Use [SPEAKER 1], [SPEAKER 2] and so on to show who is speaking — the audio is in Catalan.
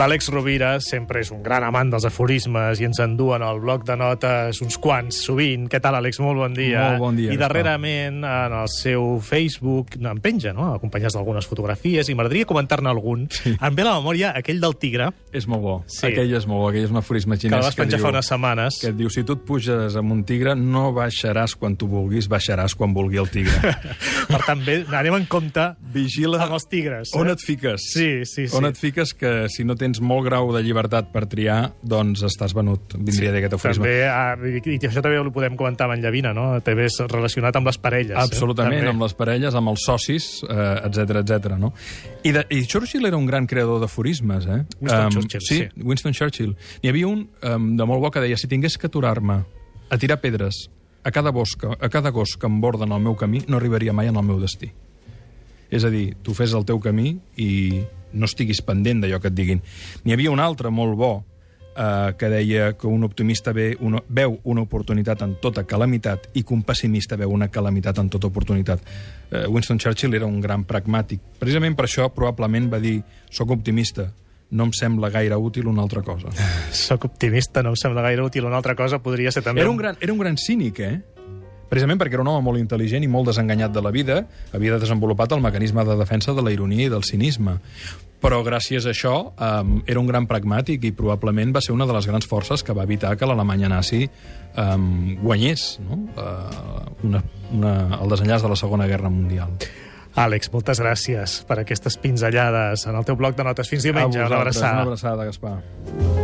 [SPEAKER 1] L'Àlex Rovira sempre és un gran amant dels aforismes i ens enduen al bloc de notes uns quants, sovint. Què tal, Àlex? Molt bon dia.
[SPEAKER 2] Molt bon dia,
[SPEAKER 1] I darrerament, en el seu Facebook, en penja, no?, acompanyats d'algunes fotografies, i m'agradaria comentar-ne algun. Sí. Em ve la memòria aquell del tigre,
[SPEAKER 2] És molt bo.
[SPEAKER 1] Sí.
[SPEAKER 2] Aquell és molt bo. Aquell és un aforisme
[SPEAKER 1] que el
[SPEAKER 2] xinès
[SPEAKER 1] vas penjar
[SPEAKER 2] diu,
[SPEAKER 1] fa unes setmanes.
[SPEAKER 2] que et diu, si tu et puges amb un tigre, no baixaràs quan tu vulguis, baixaràs quan vulgui el tigre.
[SPEAKER 1] Per tant, bé, anem en compte
[SPEAKER 2] Vigila
[SPEAKER 1] amb els tigres.
[SPEAKER 2] on
[SPEAKER 1] eh?
[SPEAKER 2] et fiques.
[SPEAKER 1] Sí, sí, sí.
[SPEAKER 2] On et fiques que si no tens molt grau de llibertat per triar, doncs estàs venut. Vindria d'aquest aforisme.
[SPEAKER 1] També, ah, i i això també ho podem comentar amb en Llavina, no? També és relacionat amb les parelles.
[SPEAKER 2] Absolutament,
[SPEAKER 1] eh? També.
[SPEAKER 2] amb les parelles, amb els socis, eh, etc etc. no? I, de, I Churchill era un gran creador d'aforismes, eh?
[SPEAKER 1] Winston
[SPEAKER 2] Em,
[SPEAKER 1] Churchill,
[SPEAKER 2] sí.
[SPEAKER 1] sí.
[SPEAKER 2] Winston Churchill. N'hi havia un um, de molt bo que deia, si tingués que aturar-me a tirar pedres a cada, bosc, a cada gos que em borden el meu camí, no arribaria mai en el meu destí. És a dir, tu fes el teu camí i no estiguis pendent d'allò que et diguin. N'hi havia un altre molt bo eh, que deia que un optimista ve una, veu una oportunitat en tota calamitat i que un pessimista veu una calamitat en tota oportunitat. Eh, Winston Churchill era un gran pragmàtic. Precisament per això probablement va dir soc optimista, no em sembla gaire útil una altra cosa.
[SPEAKER 1] Soc optimista, no em sembla gaire útil. Una altra cosa podria ser també...
[SPEAKER 2] Era un gran, era un gran cínic, eh? Precisament perquè era un home molt intel·ligent i molt desenganyat de la vida, havia desenvolupat el mecanisme de defensa de la ironia i del cinisme. Però gràcies a això um, era un gran pragmàtic i probablement va ser una de les grans forces que va evitar que l'Alemanya nazi um, guanyés no? uh, una, una, el desenllaç de la Segona Guerra Mundial.
[SPEAKER 1] Àlex, moltes gràcies per aquestes pinzellades en el teu bloc de notes. Fins diumenge.
[SPEAKER 2] A
[SPEAKER 1] Una abraçada.
[SPEAKER 2] Una abraçada, Gaspar.